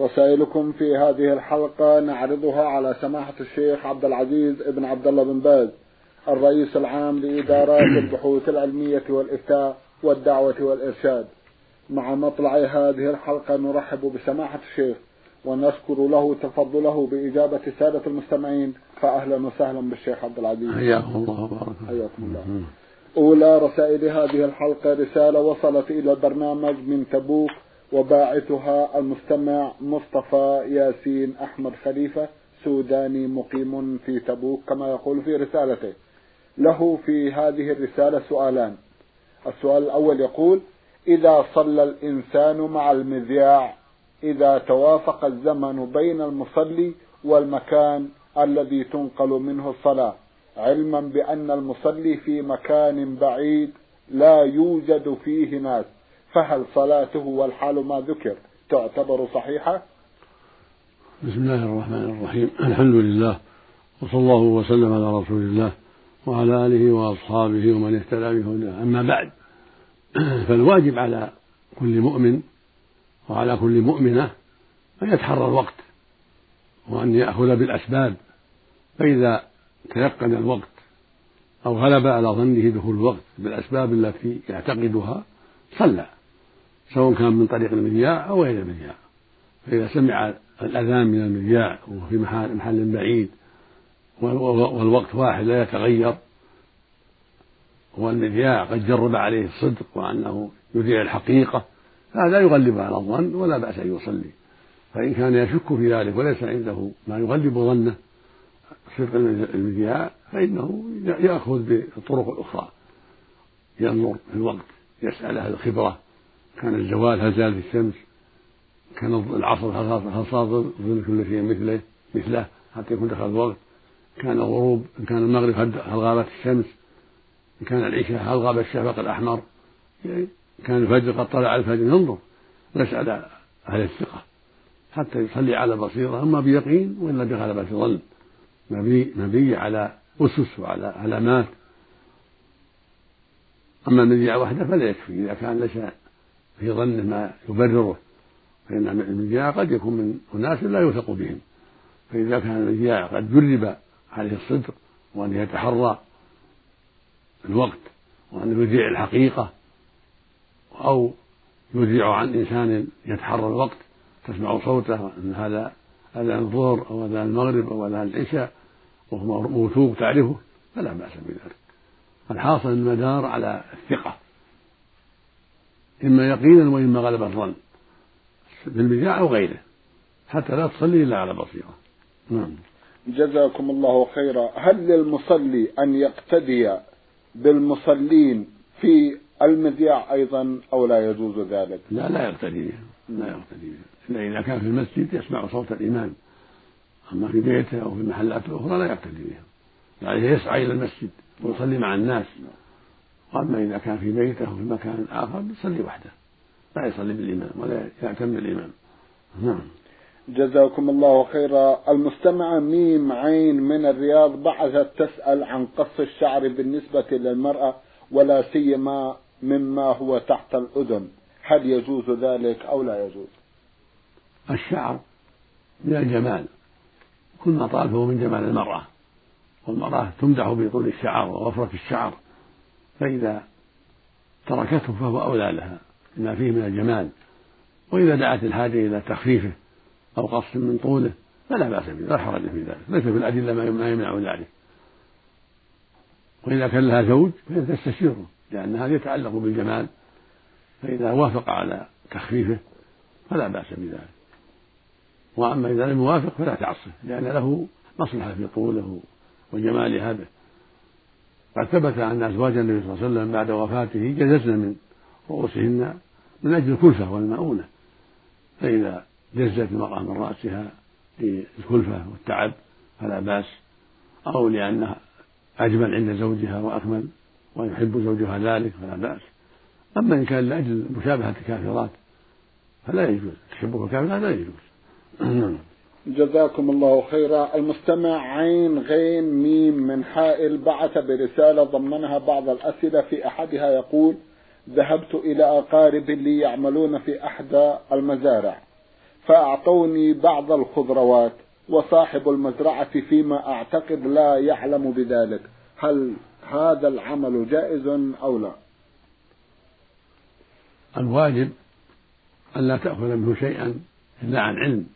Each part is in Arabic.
رسائلكم في هذه الحلقة نعرضها على سماحة الشيخ عبد العزيز ابن عبد الله بن باز الرئيس العام لإدارات البحوث العلمية والإفتاء والدعوة والإرشاد. مع مطلع هذه الحلقة نرحب بسماحة الشيخ ونشكر له تفضله بإجابة سادة المستمعين فأهلا وسهلا بالشيخ عبد العزيز. حياكم الله وبارك حياكم الله. أولى رسائل هذه الحلقة رسالة وصلت إلى البرنامج من تبوك وباعثها المستمع مصطفى ياسين أحمد خليفة سوداني مقيم في تبوك كما يقول في رسالته. له في هذه الرسالة سؤالان. السؤال الأول يقول إذا صلى الإنسان مع المذياع إذا توافق الزمن بين المصلي والمكان الذي تنقل منه الصلاة علما بأن المصلي في مكان بعيد لا يوجد فيه ناس فهل صلاته والحال ما ذكر تعتبر صحيحة؟ بسم الله الرحمن الرحيم. الحمد لله وصلى الله وسلم على رسول الله وعلى آله وأصحابه ومن اهتدى بهداه. أما بعد فالواجب على كل مؤمن وعلى كل مؤمنة أن يتحرى الوقت وأن يأخذ بالأسباب. فإذا تيقن الوقت أو غلب على ظنه دخول الوقت بالأسباب التي يعتقدها صلى. سواء كان من طريق المذياع أو غير المذياع فإذا سمع الأذان من المذياع وفي محل, محل بعيد والوقت واحد لا يتغير والمذياع قد جرب عليه الصدق وأنه يذيع الحقيقة هذا يغلب على الظن ولا بأس أن يصلي. فإن كان يشك في ذلك وليس عنده ما يغلب ظنه صدق المذياع فإنه يأخذ بالطرق الأخرى ينظر في الوقت يسأل أهل الخبرة. كان الزوال هل زالت الشمس كان العصر هل ظل كل شيء مثله مثله حتى يكون دخل الوقت. كان الغروب إن كان المغرب هل غابت الشمس؟ إن كان العشاء هل غاب الشفق الأحمر؟ يعني كان الفجر قد طلع الفجر. ينظر ويسأل أهل الثقة. حتى يصلي على بصيرة أما بيقين وإلا بغلبة ظن مبني مبني على أسس وعلى علامات. أما المذياع وحده فلا يكفي. إذا كان ليس في ظنه ما يبرره فإن المذياع قد يكون من أناس لا يوثق بهم. فإذا كان المذياع قد جرب عليه الصدق وأن يتحرى الوقت وأن يذيع الحقيقة أو يذيع عن إنسان يتحرى الوقت تسمع صوته أن هذا أذان الظهر أو أذان المغرب أو أذان العشاء وهو موثوق تعرفه فلا بأس بذلك. الحاصل المدار على الثقة. إما يقينا وإما غلب الظن. بالمذياع أو غيره. حتى لا تصلي إلا على بصيرة. نعم. جزاكم الله خيرا. هل للمصلي أن يقتدي بالمصلين في المذياع أيضا أو لا يجوز ذلك؟ لا لا يقتدي بهم لا يقتدي بهم إلا إذا كان في المسجد يسمع صوت الإمام. أما في بيته أو في المحلات الأخرى لا يقتدي بهم يعني يسعى إلى المسجد ويصلي مع الناس. وأما إذا كان في بيته أو في مكان آخر يصلي وحده. لا يصلي بالإمام ولا يعتم بالإمام. نعم. جزاكم الله خيرا. المستمعة ميم عين من الرياض بعثت تسأل عن قص الشعر بالنسبة للمرأة ولا سيما مما هو تحت الأذن. هل يجوز ذلك أو لا يجوز؟ الشعر من الجمال. كل ما طال فهو من جمال المرأة. والمرأة تمدح بطول الشعر ووفرة الشعر. فإذا تركته فهو أولى لها لما فيه من الجمال. وإذا دعت الحاجة إلى تخفيفه أو قص من طوله فلا بأس به لا حرج في ذلك. ليس في الأدلة ما يمنع ذلك. وإذا كان لها زوج فهي تستشيره لأن هذا يتعلق بالجمال. فإذا وافق على تخفيفه فلا بأس بذلك. وأما إذا لم يوافق فلا تعصه لأن له مصلحة في طوله وجمال هذا قد ثبت أن أزواج النبي صلى الله عليه وسلم بعد وفاته جززن من رؤوسهن من أجل الكلفة والمؤونة. فإذا جزت المرأة من رأسها للكلفة والتعب فلا بأس أو لأنها أجمل عند زوجها وأكمل ويحب زوجها ذلك فلا بأس. أما إن كان لأجل مشابهة الكافرات فلا يجوز تشبه الكافرات لا يجوز. جزاكم الله خيرا. المستمع عين غين ميم من حائل بعث برسالة ضمنها بعض الأسئلة في أحدها يقول ذهبت إلى أقارب لي يعملون في أحدى المزارع فأعطوني بعض الخضروات وصاحب المزرعة فيما أعتقد لا يعلم بذلك. هل هذا العمل جائز أو لا؟ الواجب أن لا تأخذ منه شيئا إلا عن علم.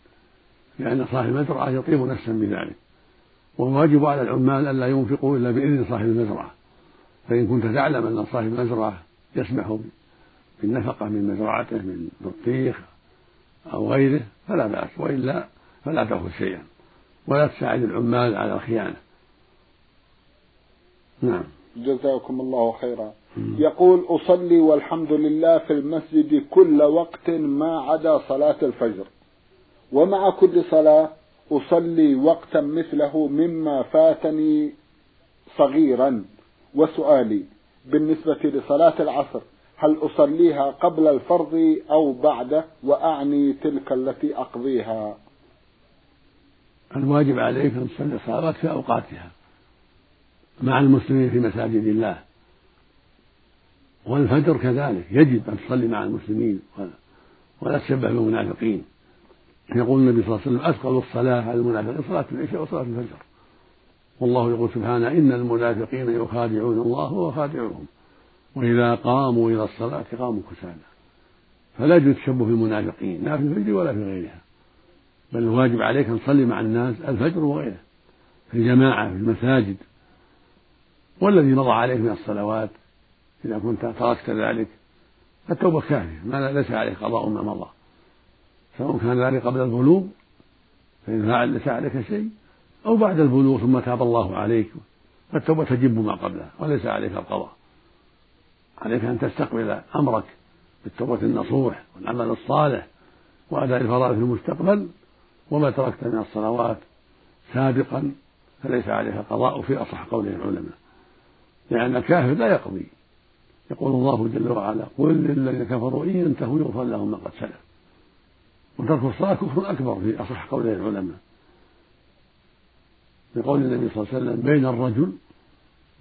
لأن صاحب المزرعة يطيب نفسا بذلك. والواجب على العمال ألا ينفقوا إلا بإذن صاحب المزرعة. فإن كنت تعلم أن صاحب المزرعة يسمح بالنفقة من مزرعته من بطيخ أو غيره فلا بأس. وإلا فلا تأخذ شيئا. ولا تساعد العمال على الخيانة. نعم. جزاكم الله خيرا. يقول أصلي والحمد لله في المسجد كل وقت ما عدا صلاة الفجر. ومع كل صلاة أصلي وقتا مثله مما فاتني صغيرا. وسؤالي بالنسبة لصلاة العصر هل أصليها قبل الفرض أو بعده وأعني تلك التي أقضيها. الواجب عليك أن تصلي الصلوات في أوقاتها مع المسلمين في مساجد الله. والفجر كذلك يجب أن تصلي مع المسلمين ولا تشبه بالمنافقين. يقول النبي صلى الله عليه وسلم أثقل الصلاة على المنافقين صلاة العشاء وصلاة الفجر. والله يقول سبحانه إن المنافقين يخادعون الله وهو خادعهم وإذا قاموا إلى الصلاة قاموا كسالى فلا يجوز التشبه بالمنافقين لا في الفجر ولا في غيرها. بل الواجب عليك أن تصلي مع الناس الفجر وغيره. في الجماعة في المساجد. والذي مضى عليك من الصلوات إذا كنت تركت ذلك فالتوبة كافية. ما ليس عليك قضاء ما مضى. سواء كان ذلك قبل البلوغ فإن فعل ليس عليك شيء أو بعد البلوغ ثم تاب الله عليك فالتوبة تجب ما قبلها وليس عليك القضاء. عليك أن تستقبل أمرك بالتوبة النصوح والعمل الصالح وأداء الفرائض في المستقبل وما تركت من الصلوات سابقا فليس عليك قضاء في أصح قوله العلماء. لأن الكافر لا يقضي. يقول الله جل وعلا قل للذين كفروا إن ينتهوا يغفر لهم ما قد سلف. وترك الصلاة كفر أكبر في أصح قوله العلماء. لقول النبي صلى الله عليه وسلم بين الرجل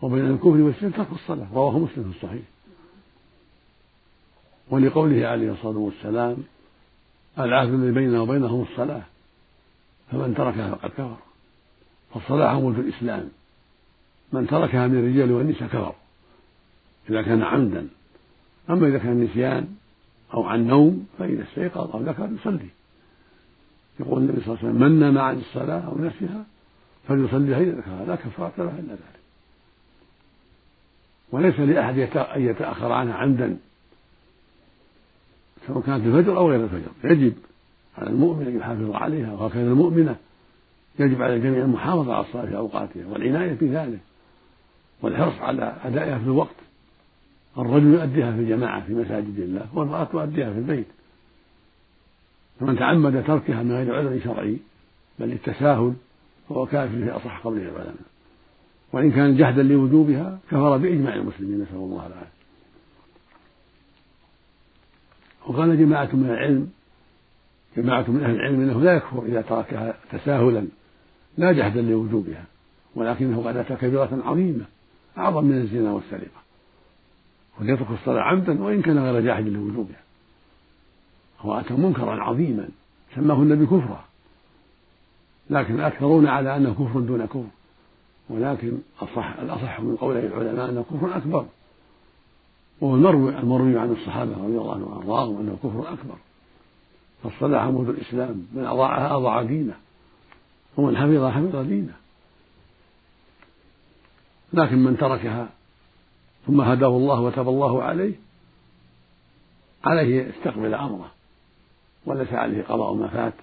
وبين الكفر والشرك ترك الصلاة رواه مسلم في الصحيح. ولقوله عليه الصلاة والسلام العهد الذي بيننا وبينهم الصلاة فمن تركها فقد كفر. فالصلاة عمود الإسلام. من تركها من الرجال والنساء كفر إذا كان عمدا. أما إذا كان نسيان أو عن نوم فإذا استيقظ أو ذكر يصلي. يقول النبي صلى الله عليه وسلم من نام عن الصلاة أو نسيها فليصليها إذا ذكرها. لا كفارة له إلا ذلك. وليس لأحد أن يتأخر عنها عمدا سواء كانت الفجر أو غير الفجر. يجب على المؤمن أن يحافظ عليها وهكذا المؤمنة يجب على الجميع المحافظة على الصلاة في أوقاتها والعناية بذلك والحرص على أدائها في الوقت. الرجل يؤديها في الجماعة في مساجد الله والمرأة تؤديها في البيت. فمن تعمد تركها من غير عذر شرعي بل للتساهل فهو كافر في أصح قوله العلماء. وإن كان جهدا لوجوبها كفر بإجماع المسلمين نسأل الله العافية. وقال جماعة من العلم جماعة من أهل العلم أنه لا يكفر إذا تركها تساهلا لا جهدا لوجوبها ولكنه قد أتى كبيرة عظيمة أعظم من الزنا والسرقة. وليترك الصلاة عمدا وإن كان غير جاحد لوجوبها هو أتى منكرا عظيما سماه النبي كفرا. لكن الأكثرون على أنه كفر دون كفر. ولكن الصح الأصح من قوله العلماء أنه كفر أكبر. وهو المروي المروي عن الصحابة رضي الله عنهم وأرضاهم أنه كفر أكبر. فالصلاة عمود الإسلام من أضاعها أضاع دينه. ومن حفظها حفظ دينه. لكن من تركها ثم هداه الله وتاب الله عليه عليه يستقبل أمره وليس عليه قضاء ما فات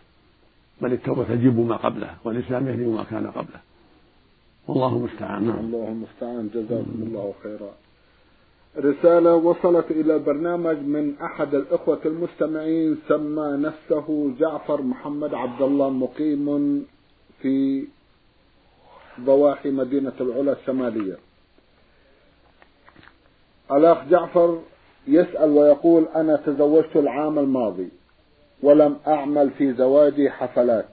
بل التوبة تجب ما قبله والإسلام يهدم ما كان قبله. والله المستعان. نعم. الله المستعان. جزاكم الله خيرا. رسالة وصلت إلى البرنامج من أحد الإخوة المستمعين سمى نفسه جعفر محمد عبد الله مقيم في ضواحي مدينة العلا الشمالية. الأخ جعفر يسأل ويقول أنا تزوجت العام الماضي ولم أعمل في زواجي حفلات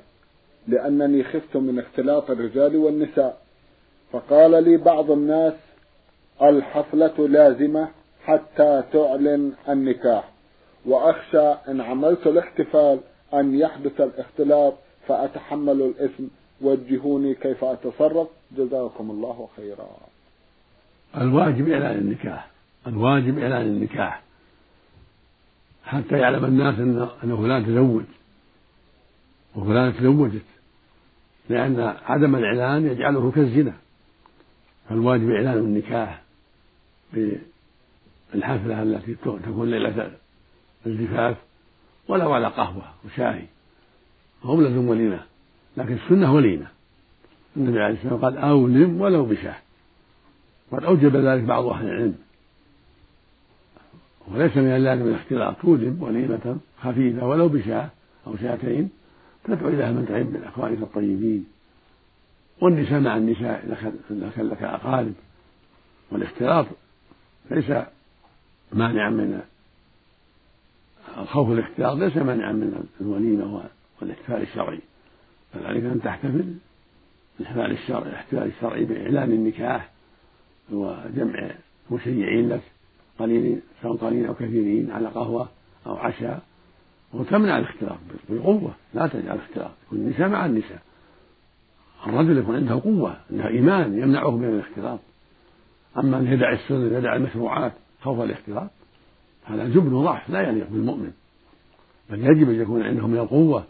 لأنني خفت من اختلاط الرجال والنساء. فقال لي بعض الناس الحفلة لازمة حتى تعلن النكاح وأخشى إن عملت الاحتفال أن يحدث الاختلاط فأتحمل الإثم. وجهوني كيف أتصرف؟ جزاكم الله خيرا. الواجب إعلان النكاح. الواجب إعلان النكاح. حتى يعلم الناس أن فلان تزوج. وفلان تزوجت. لأن عدم الإعلان يجعله كالزنا. فالواجب إعلان النكاح بالحفلة التي تكون ليلة الزفاف ولو على قهوة وشاي. هم لزم وليمة. لكن السنة وليمة. النبي عليه الصلاة والسلام قال أولم ولو بشاة. قد أوجب ذلك بعض أهل العلم. وليس من اللازم الاختلاط تولم وليمة خفيفة ولو بشاة أو شاتين تدعو إلى من تحب من أخوانك الطيبين والنساء مع النساء إذا كان لك أقارب والاختلاط ليس مانعا من خوف الاختلاط ليس مانعا من الوليمة والإحتفال الشرعي. بل عليك أن تحتفل بالإحتفال الشرعي الاحتفال الشرعي بإعلان النكاح وجمع مشيعين لك. قليلين سواء قليلين أو كثيرين على قهوة أو عشاء. وتمنع الاختلاط؟ بالقوة. لا تجعل الاختلاط. يكون النساء مع النساء. الرجل يكون عنده قوة عنده إيمان يمنعه من الاختلاط. أما أن يدع السنة يدع المشروعات خوف الاختلاط هذا جبن وضعف لا يليق بالمؤمن. بل يجب أن يكون عنده من القوة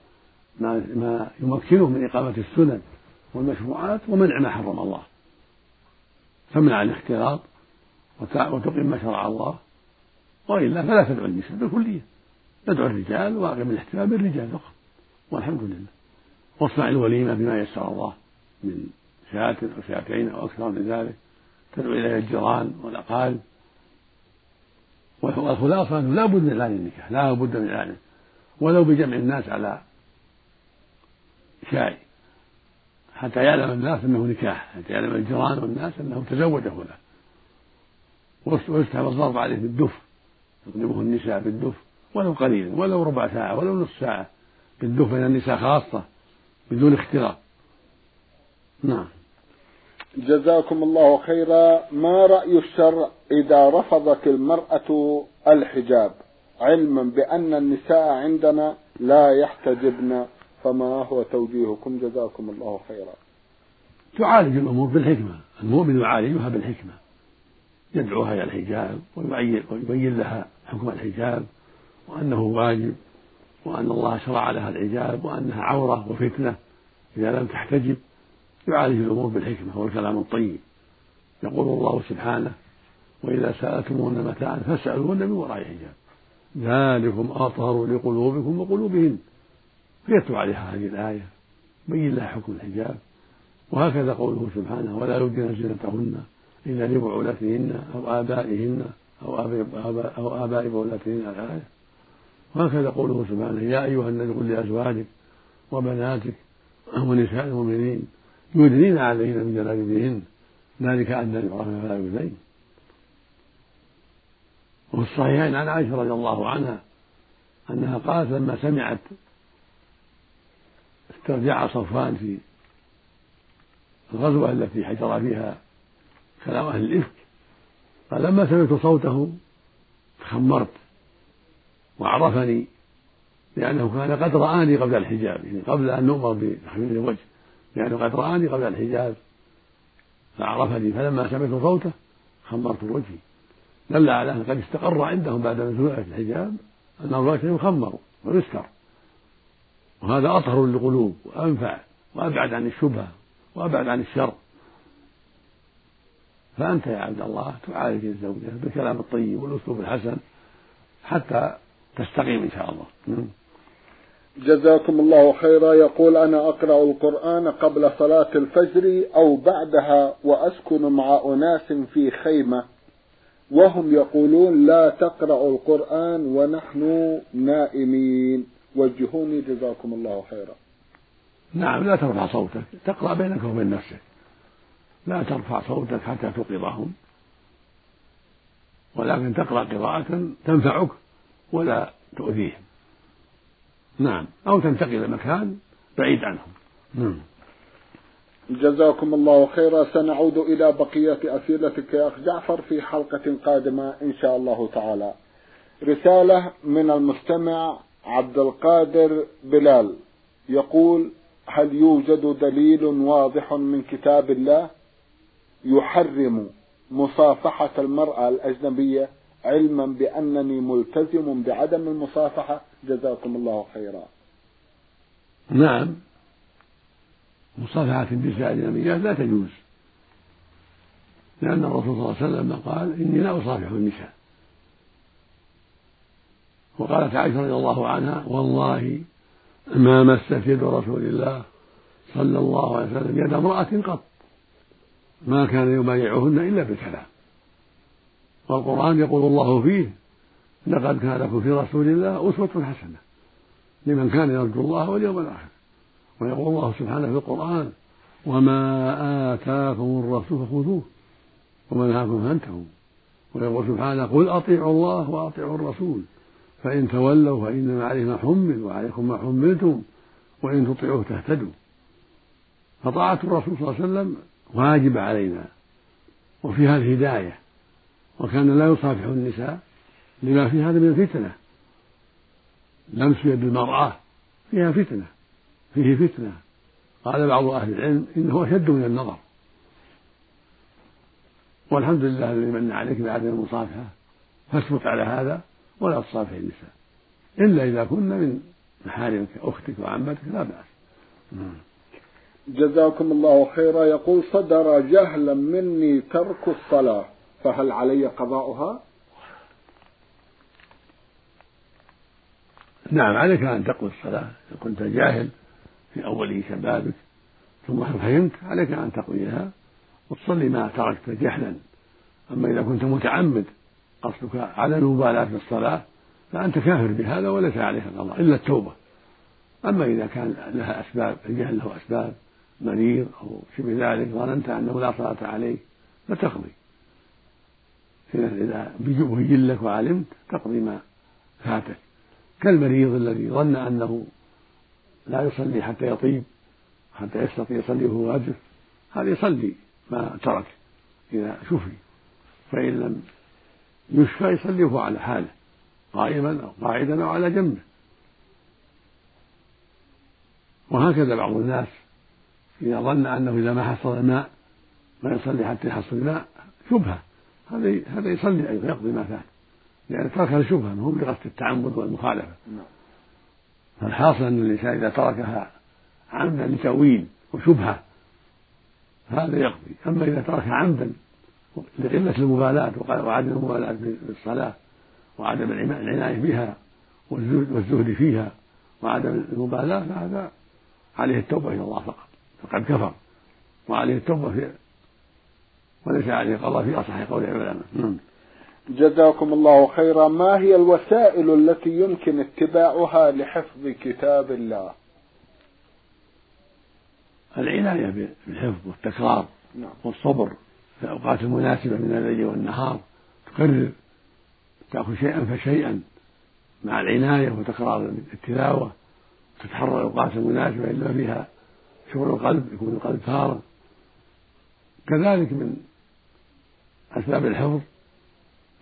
ما ما يمكنه من إقامة السنن والمشروعات ومنع ما حرم الله. تمنع الاختلاط وتقيم ما شرع الله. وإلا فلا تدعو النساء بالكلية. تدعو الرجال وأقم الاحتفال بالرجال فقط. والحمد لله. واصنع الوليمة بما يسر الله من شاة أو شاتين أو أكثر من ذلك. تدعو إليها الجيران والأقارب. والخلاصة أنه لا بد من إعلان النكاح. لا بد من إعلانه ولو بجمع الناس على شاي. حتى يعلم الناس أنه نكاح. حتى يعلم الجيران والناس أنه تزوج فلان ويستحب الضرب عليه بالدف يضربه النساء بالدف ولو قليلا ولو ربع ساعة ولو نصف ساعة بالدف بين النساء خاصة بدون اختلاط نعم. جزاكم الله خيرا. ما رأي الشرع إذا رفضت المرأة الحجاب؟ علما بأن النساء عندنا لا يحتجبن فما هو توجيهكم؟ جزاكم الله خيرا. تعالج الأمور بالحكمة. المؤمن يعالجها بالحكمة. يدعوها إلى الحجاب ويبين لها حكم الحجاب وأنه واجب وأن الله شرع لها الحجاب وأنها عورة وفتنة إذا لم تحتجب يعالج الأمور بالحكمة والكلام الطيب. يقول الله سبحانه وإذا سألتموهن متاعا فاسألوهن من وراء حجاب ذلكم أطهر لقلوبكم وقلوبهن. فيتلو عليها هذه الآية؟ بين لها حكم الحجاب. وهكذا قوله سبحانه ولا يبدين زينتهن إلا لبعولتهن أو آبائهن أو آباء أو آباء بعولتهن الآية. وهكذا قوله سبحانه يا أيها النبي قل لأزواجك وبناتك ونساء المؤمنين يدنين عليهن من جلابيبهن. ذلك أدنى يعرفن فلا يؤذين. وفي الصحيحين عن عائشة رضي الله عنها أنها قالت لما سمعت استرجاع صفوان في الغزوة التي حجر فيها كلام أهل الإفك قال لما سمعت صوته تخمرت وعرفني لأنه كان قد رآني قبل الحجاب يعني قبل أن نؤمر بتحميل الوجه لأنه قد رآني قبل الحجاب فعرفني فلما سمعت صوته خمرت وجهي. دل على أن قد استقر عندهم بعد نزول الحجاب أن الوجه يخمر ويستر وهذا أطهر للقلوب وأنفع وأبعد عن الشبهة وأبعد عن الشر. فأنت يا عبد الله تعالج الزوجة بالكلام الطيب والأسلوب الحسن حتى تستقيم إن شاء الله. نعم. جزاكم الله خيرا. يقول أنا أقرأ القرآن قبل صلاة الفجر أو بعدها وأسكن مع أناس في خيمة وهم يقولون لا تقرأ القرآن ونحن نائمين. وجهوني جزاكم الله خيرا. نعم لا ترفع صوتك تقرأ بينك وبين نفسك. لا ترفع صوتك حتى توقظهم ولكن تقرأ قراءة تنفعك ولا تؤذيهم. نعم. أو تنتقل مكان بعيد عنهم. نعم. جزاكم الله خيرا. سنعود إلى بقية أسئلتك يا أخ جعفر في حلقة قادمة إن شاء الله تعالى. رسالة من المستمع عبد القادر بلال. يقول هل يوجد دليل واضح من كتاب الله؟ يحرم مصافحة المرأة الأجنبية علما بأنني ملتزم بعدم المصافحة. جزاكم الله خيرا. نعم. مصافحة النساء الأجنبيات لا تجوز. لأن الرسول صلى الله عليه وسلم قال إني لا أصافح النساء. وقالت عائشة رضي الله عنها والله ما مست يد رسول الله صلى الله عليه وسلم يد امرأة قط. ما كان يبايعهن إلا بالكلام والقرآن يقول الله فيه لقد كان لكم في رسول الله أسوة حسنة لمن كان يرجو الله واليوم الآخر. ويقول الله سبحانه في القرآن وما آتاكم الرسول فخذوه وما نهاكم فأنتهوا. ويقول سبحانه قل أطيعوا الله وأطيعوا الرسول فإن تولوا فإنما عليه ما حمل وعليكم ما حملتم وإن تطيعوه تهتدوا. فطاعة الرسول صلى الله عليه وسلم واجبة علينا وفيها الهداية وكان لا يصافح النساء لما في هذا من الفتنة. لمس يد المرأة فيها فتنة فيه فتنة. قال بعض أهل العلم إنه أشد من النظر. والحمد لله الذي من عليك بعدم المصافحة فاثبت على هذا ولا تصافح النساء. إلا إذا كن من محارمك أختك وعمتك لا بأس. جزاكم الله خيرا. يقول صدر جهلا مني ترك الصلاة فهل علي قضاؤها؟ نعم عليك أن تقضي الصلاة. إن كنت جاهل في أول شبابك ثم فهمت عليك أن تقضيها وتصلي ما تركت جهلا. أما إذا كنت متعمد قصدك على المبالاة بالصلاة فأنت كافر بهذا وليس عليك قضاء إلا التوبة. أما إذا كان لها أسباب الجهل له أسباب مريض أو شبه ذلك ظننت أنه لا صلاة عليه فتقضي. إذا بين لك وعلمت تقضي ما فاتك. كالمريض الذي ظن أنه لا يصلي حتى يطيب حتى يستطيع يصلي وهو واجب هذا يصلي ما ترك إذا شفي. فإن لم يشفى يصلي وهو على حاله قائما أو قاعدا أو على جنبه وهكذا بعض الناس إذا ظن أنه إذا ما حصل الماء ما يصلي حتى يحصل الماء شبهة. هذا هذا يصلي أيضا يقضي ما فات. لأن تركها شبهة ما هو بقصد التعمد والمخالفة. نعم. فالحاصل أن الإنسان إذا تركها عمدا لتأويل وشبهة هذا يقضي. أما إذا تركها عمدا لقلة المبالاة وعدم المبالاة بالصلاة وعدم العناية بها والزهد فيها وعدم المبالاة فهذا عليه التوبة إلى الله فقط. فقد كفر. وعليه التوبة في وليس عليه قضاء في أصح قول العلماء. نعم. جزاكم الله خيرا. ما هي الوسائل التي يمكن اتباعها لحفظ كتاب الله؟ العناية بالحفظ والتكرار نعم. والصبر. في الأوقات المناسبة من الليل والنهار تكرر تأخذ شيئا فشيئا مع العناية وتكرار التلاوة. تتحرى الأوقات المناسبة إلا فيها شغل القلب يكون القلب فارغ. كذلك من أسباب الحفظ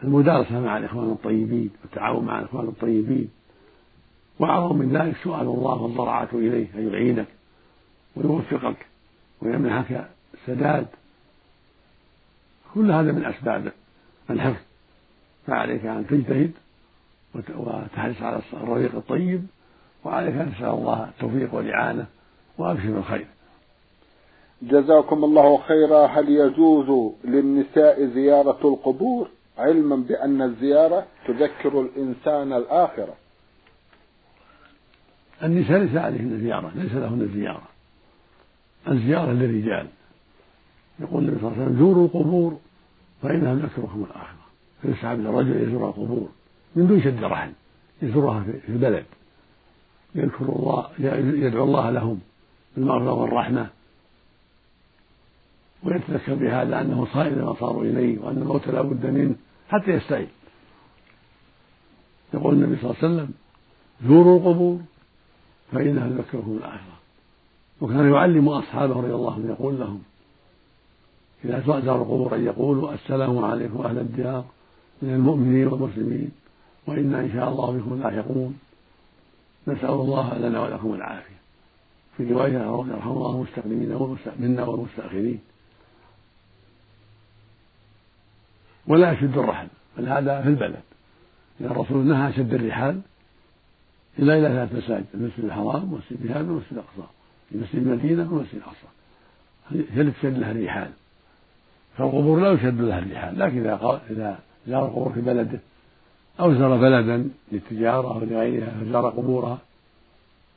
المدارسة مع الإخوان الطيبين والتعاون مع الإخوان الطيبين. وأعظم من ذلك سؤال الله والضرعة إليه أن يعينك ويوفقك ويمنحك السداد كل هذا من أسباب الحفظ. فعليك أن تجتهد وتحرص على الرفيق الطيب وعليك أن تسأل الله التوفيق والإعانة. وأبشر بالخير جزاكم الله خيرا. هل يجوز للنساء زيارة القبور؟ علما بأن الزيارة تذكر الإنسان الآخرة. النساء ليس عليهن زيارة ليس لهن زيارة. الزيارة للرجال. يقول النبي صلى الله عليه وسلم زوروا القبور فإنها تذكركم الآخرة. فيسحب الرجل يزور القبور من دون شد رحل يزورها في البلد. يذكر الله يدعو الله لهم. بالمغفرة والرحمة. ويتذكر بهذا أنه صار إلى ما صاروا إليه وأن الموت لا بد منه حتى يستعين. يقول النبي صلى الله عليه وسلم زوروا القبور فإنها تذكركم الآخرة وكان يعلم أصحابه رضي الله عنهم يقول لهم إذا زاروا القبور أن يقولوا السلام عليكم أهل الديار من المؤمنين والمسلمين وإنا إن شاء الله بكم لاحقون. نسأل الله لنا ولكم العافية. في رواية يرحم الله المستقدمين منا والمستأخرين. ولا يشد الرحل بل هذا في البلد. لأن الرسول نهى شد الرحال إلا إلى ثلاث مساجد المسجد الحرام والمسجد بهذا والمسجد الأقصى. المسجد المدينة والمسجد الأقصى. هي تشد لها الرحال. فالقبور لا يشد لها الرحال لكن إذا إذا زار القبور في بلده أو زار بلدا للتجارة أو لغيرها فزار قبورها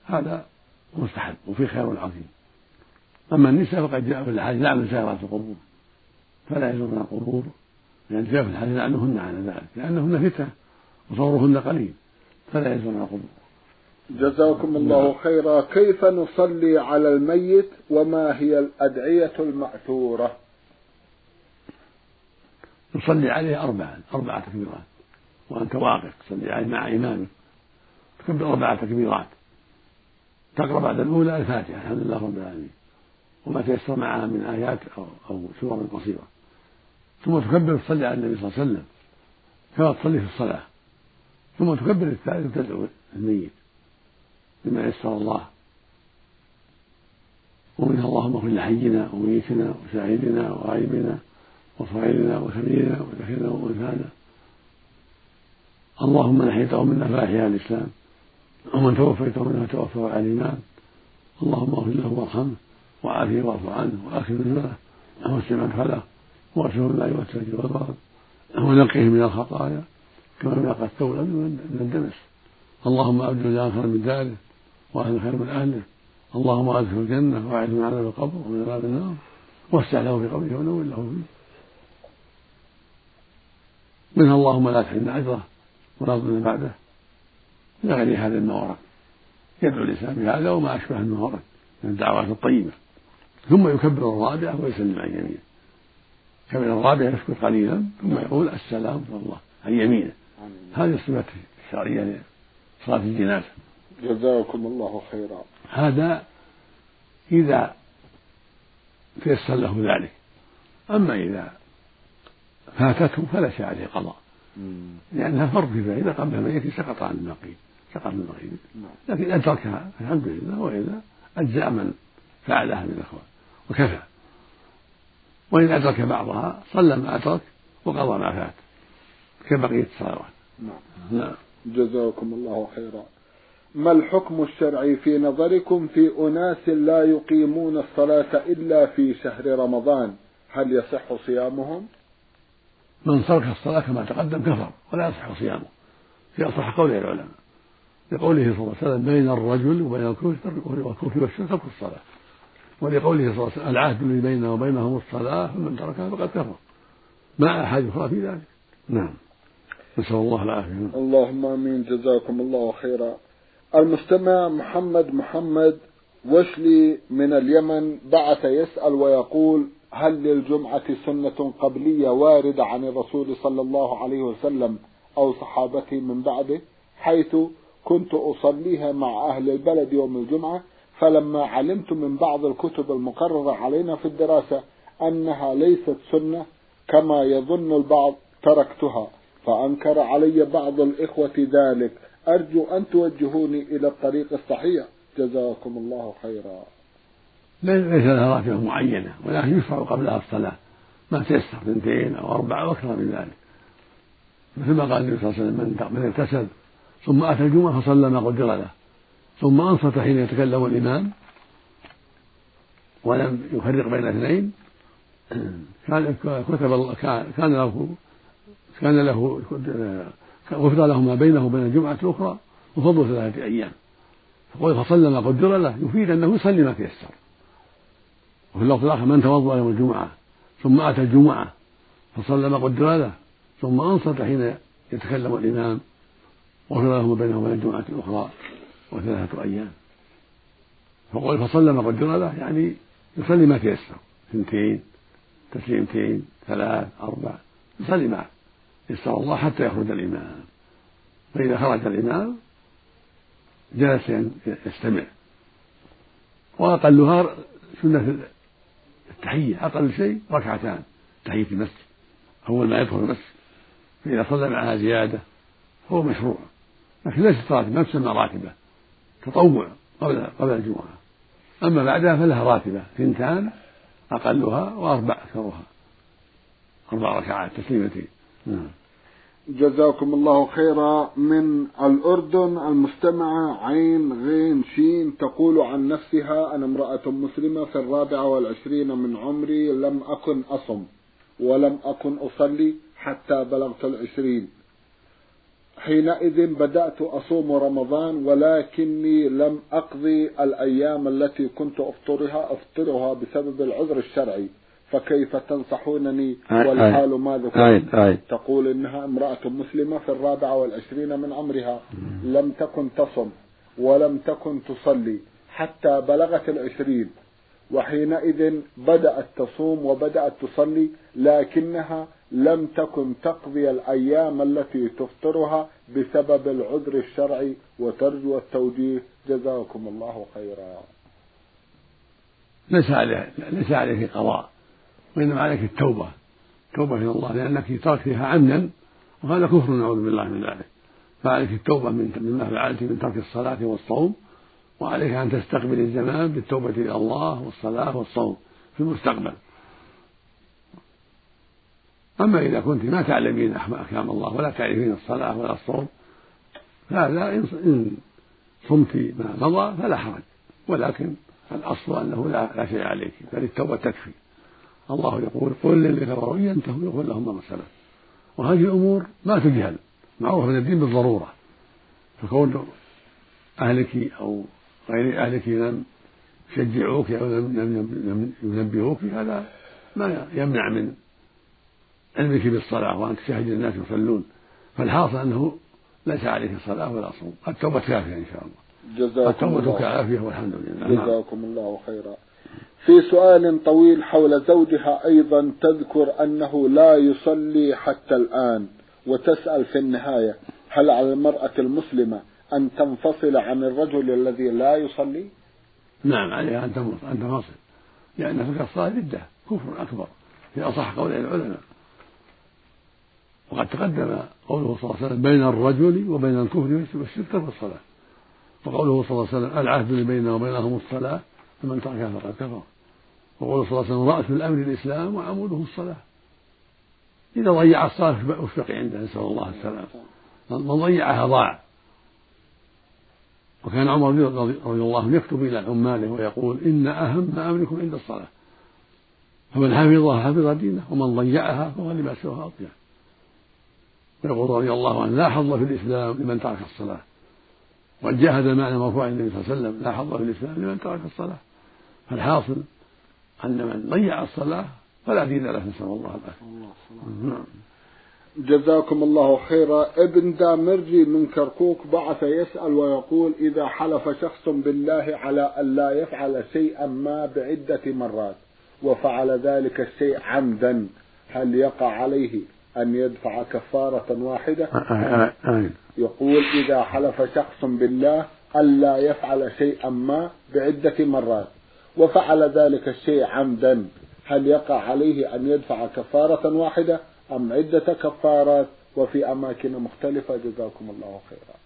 هذا مستحب وفيه خير عظيم. أما النساء فقد جاء في الحديث لعن زائرات القبور. فلا يزورن القبور لأن جاء في الحديث لعنهن على ذلك لأنهن فتنة وصورهن قليل. فلا يزورن القبور جزاكم الله خيرا. كيف نصلي على الميت؟ وما هي الأدعية المأثورة؟ نصلي عليه أربعا أربع تكبيرات. وأنت واقف تصلي عليه مع إمامك. تكبر أربع تكبيرات. تقرأ بعد الأولى الفاتحة الحمد لله رب العالمين. وما تيسر معها من آيات أو, أو سور قصيرة. ثم تكبر تصلي على النبي صلى الله عليه وسلم. كما تصلي في الصلاة. ثم تكبر الثالث وتدعو الميت بما يسر الله. ومنها اللهم اغفر لحينا وميتنا وشاهدنا وغائبنا وصغيرنا وكبيرنا وذكرنا وأنثانا. اللهم من احييته منا فاحيا الإسلام. ومن توفيته منا توفى على الايمان اللهم اغفر له وارحمه وعافيه واعف عنه واكرم نزله ووسع مدخله وارسله الماء والثلج والبرد ونقه من الخطايا كما ينقى الثوب من الدنس. اللهم أبدل خيرا من داره واهل خير من أهله. اللهم ادخله الجنة واعذ من عذاب القبر ومن عذاب النار. واسع له في قبره ونور له فيه. منها اللهم لا تحرمنا أجره ولا تضلنا بعده. إلى غير هذا المورد يدعو الإنسان بهذا وما أشبه المورد من الدعوات الطيبة. ثم يكبر الرابعه ويسلم عن يمينه كبر الرابعه يسكت قليلا ثم يقول السلام الله عن يمينه هذه الصفه الشرعية لصلاة الجنازة. جزاكم الله خيرا. هذا إذا تيسر له ذلك. أما إذا فاتته فلا شيء عليه قضاء. لأنها فرض كفاية إذا قبل الميت سقط عن الباقي سقط عن الباقي نعم. لكن أدركها الحمد لله وإذا أجزاء من فعلها من الإخوان. وكفى. وإن أدرك بعضها صلى ما أدرك وقضى ما فات كبقية الصلوات. نعم. نعم. جزاكم الله خيرا. ما الحكم الشرعي في نظركم في أناس لا يقيمون الصلاة إلا في شهر رمضان؟ هل يصح صيامهم؟ من ترك الصلاة كما تقدم كفر ولا يصح صيامه. في أصح قول العلماء. لقوله صلى الله عليه وسلم بين الرجل وبين الكفر والشرك ترك الصلاة. ولقوله صلى الله عليه وسلم العهد الذي بيننا وبينهم الصلاة فمن تركها فقد كفر. مع أحد أخرى في ذلك. نعم. نسأل الله العافية. اللهم آمين. جزاكم الله خيرا. المستمع محمد محمد وشلي من اليمن بعث يسأل ويقول هل للجمعة سنة قبلية واردة عن الرسول صلى الله عليه وسلم أو صحابته من بعده؟ حيث كنت أصليها مع أهل البلد يوم الجمعة فلما علمت من بعض الكتب المقررة علينا في الدراسة أنها ليست سنة كما يظن البعض تركتها. فأنكر علي بعض الإخوة ذلك. أرجو أن توجهوني إلى الطريق الصحيح. جزاكم الله خيرا. ليس لها راتبة معينة ولكن يشرع قبلها الصلاة. ما تيسر اثنتين أو أربعة أو أكثر من ذلك. مثل ما قال النبي صلى الله عليه وسلم من اغتسل ثم أتى الجمعة فصلى ما قدر له. ثم أنصت حين يتكلم الإمام ولم يفرق بين اثنين. كان كتب كان له كان له غفر له ما بينه وبين الجمعة الأخرى وفضل ثلاثة أيام. فقول فصلى ما قدر له. يفيد أنه يصلي ما تيسر. وفي اللفظ الآخر من توضأ يوم الجمعة. ثم أتى الجمعة فصلى ما قدر له. ثم أنصت حين يتكلم الإمام غفر له ما بينه وبين الجمعة الأخرى وثلاثة أيام. فقول فصلى ما قدر له يعني يصلي ما تيسر. اثنتين تسليمتين ثلاث أربع يصلي معه. يسر الله حتى يخرج الإمام. فإذا خرج الإمام جلس يستمع. وأقلها سنة التحية أقل شيء ركعتان. تحية المسجد أول ما يدخل المسجد. فإذا صلى معها زيادة فهو مشروع. لكن ليست راتبة ما تسمى راتبة. تطوع قبل قبل الجمعة. أما بعدها فلها راتبة. ثنتان أقلها وأربع أكثرها. أربع ركعات تسليمتين نعم. جزاكم الله خيرا. من الأردن المستمعة عين غين شين تقول عن نفسها أنا امرأة مسلمة في الرابعة والعشرين من عمري لم أكن أصم ولم أكن أصلي حتى بلغت العشرين. حينئذ بدأت أصوم رمضان ولكني لم أقضي الأيام التي كنت أفطرها أفطرها بسبب العذر الشرعي. فكيف تنصحونني؟ والحال ما ذكرت تقول إنها امرأة مسلمة في الرابعة والعشرين من عمرها. لم تكن تصم ولم تكن تصلي حتى بلغت العشرين. وحينئذ بدأت تصوم وبدأت تصلي لكنها لم تكن تقضي الأيام التي تفطرها بسبب العذر الشرعي وترجو التوجيه. جزاكم الله خيرا. ليس عليه ليس عليك قضاء وإنما عليك التوبة. توبة إلى الله لأنك تركتها عمدا وهذا كفر نعوذ بالله من ذلك. فعليك التوبة من مما فعلت من ترك الصلاة والصوم وعليك أن تستقبل الزمان بالتوبة إلى الله والصلاة والصوم في المستقبل. أما إذا كنت ما تعلمين أحكام الله ولا تعرفين الصلاة ولا الصوم فهذا إن صمت ما مضى فلا حرج. ولكن الأصل أنه لا, لا شيء عليك بل التوبة تكفي. الله يقول قل للذين كفروا إن ينتهوا يغفر لهم ما سلف وهذه الأمور ما تجهل. معروفة من الدين بالضرورة. فكون أهلك أو غير أهلك لم يشجعوك أو لم ينبهوك هذا ما يمنع من علمك بالصلاة وأن تشاهد الناس يصلون. فالحاصل أنه ليس عليك صلاة ولا صوم التوبة كافية إن شاء الله. جزاكم التوبة كافية والحمد لله. جزاكم الله خيرا. في سؤال طويل حول زوجها أيضا تذكر أنه لا يصلي حتى الآن. وتسأل في النهاية هل على المرأة المسلمة أن تنفصل عن الرجل الذي لا يصلي؟ نعم عليها أن تنفصل. لأن فك الصلاة ردة كفر أكبر. في أصح قول العلماء. وقد تقدم قوله صلى الله عليه وسلم بين الرجل وبين الكفر والشرك في الصلاة وقوله صلى الله عليه وسلم العهد بيننا وبينهم الصلاة فمن تركها فقد كفر. وقوله صلى الله عليه وسلم رأس الأمر الإسلام وعموده الصلاة. إذا ضيع الصلاة بقي عنده نسأل الله السلامة. من ضيعها ضاع. وكان عمر رضي الله عنه يكتب إلى عماله ويقول إن أهم أمركم عند الصلاة. فمن حفظها حفظ دينه ومن ضيعها فهو لما سواها ويقول رضي الله عنه لا حظ في الإسلام لمن ترك الصلاة. وقد جاء هذا المعنى النبي صلى الله عليه وسلم لا حظ في الإسلام لمن ترك الصلاة. فالحاصل أن من ضيع الصلاة فلا دين له نسأل الله العافية. نعم. جزاكم الله خيرا. ابن دامرجي من كركوك بعث يسأل ويقول إذا حلف شخص بالله على أن لا يفعل شيئا ما بعدة مرات وفعل ذلك الشيء عمدا هل يقع عليه؟ أن يدفع كفارة واحدة. يقول إذا حلف شخص بالله ألا يفعل شيئا ما بعدة مرات وفعل ذلك الشيء عمدا هل يقع عليه أن يدفع كفارة واحدة أم عدة كفارات؟ وفي أماكن مختلفة. جزاكم الله خيرا.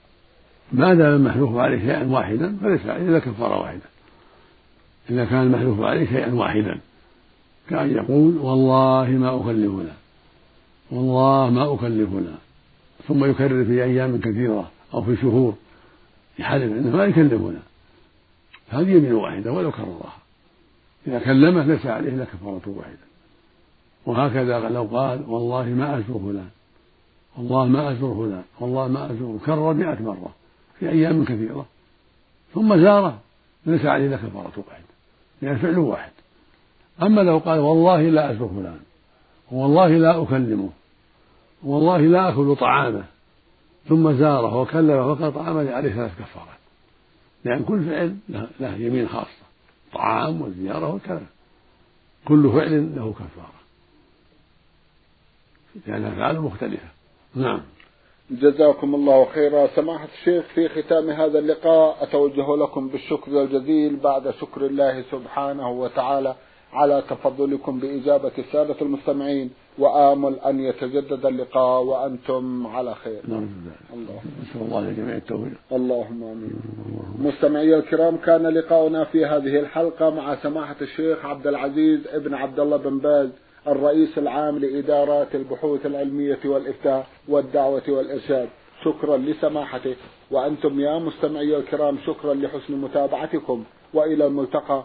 ما دام المحلوف عليه شيئا واحدا فليس عليه إلا كفارة واحدة. إذا كان المحلوف عليه شيئا واحدا كأن يقول والله ما أكلفنا والله ما أكلفنا. ثم يكرر في أيام كثيرة أو في شهور يحلف أنه ما يكلفنا. هذه يمين واحدة ولو كررها إذا كلمه ليس عليه إلا كفارة واحدة. وهكذا لو قال والله ما أزور فلان. والله ما أزور فلان. والله ما أزور. كرر مئة مرة في أيام كثيرة. ثم زاره. ليس عليه إلا كفارة واحدة. لأن فعل واحد. أما لو قال والله لا أزور فلان. والله لا أكلمه. والله لا أكل طعامه. ثم زاره وكلمه وكل طعامه عليه ثلاث كفارات. لأن كل فعل له يمين خاصة. طعام والزيارة والكلام كل فعل له كفارة. لأن أفعال مختلفة. نعم. جزاكم الله خيرا. سماحة الشيخ في ختام هذا اللقاء أتوجه لكم بالشكر الجزيل بعد شكر الله سبحانه وتعالى. على تفضلكم بإجابة السادة المستمعين وآمل أن يتجدد اللقاء وأنتم على خير. نعم. الله نسأل الله لجميع التوفيق. اللهم آمين. مستمعي الكرام كان لقاؤنا في هذه الحلقة مع سماحة الشيخ عبد العزيز ابن عبد الله بن باز الرئيس العام لإدارات البحوث العلمية والإفتاء والدعوة والإرشاد. شكرا لسماحته. وأنتم يا مستمعي الكرام شكرا لحسن متابعتكم. وإلى الملتقى.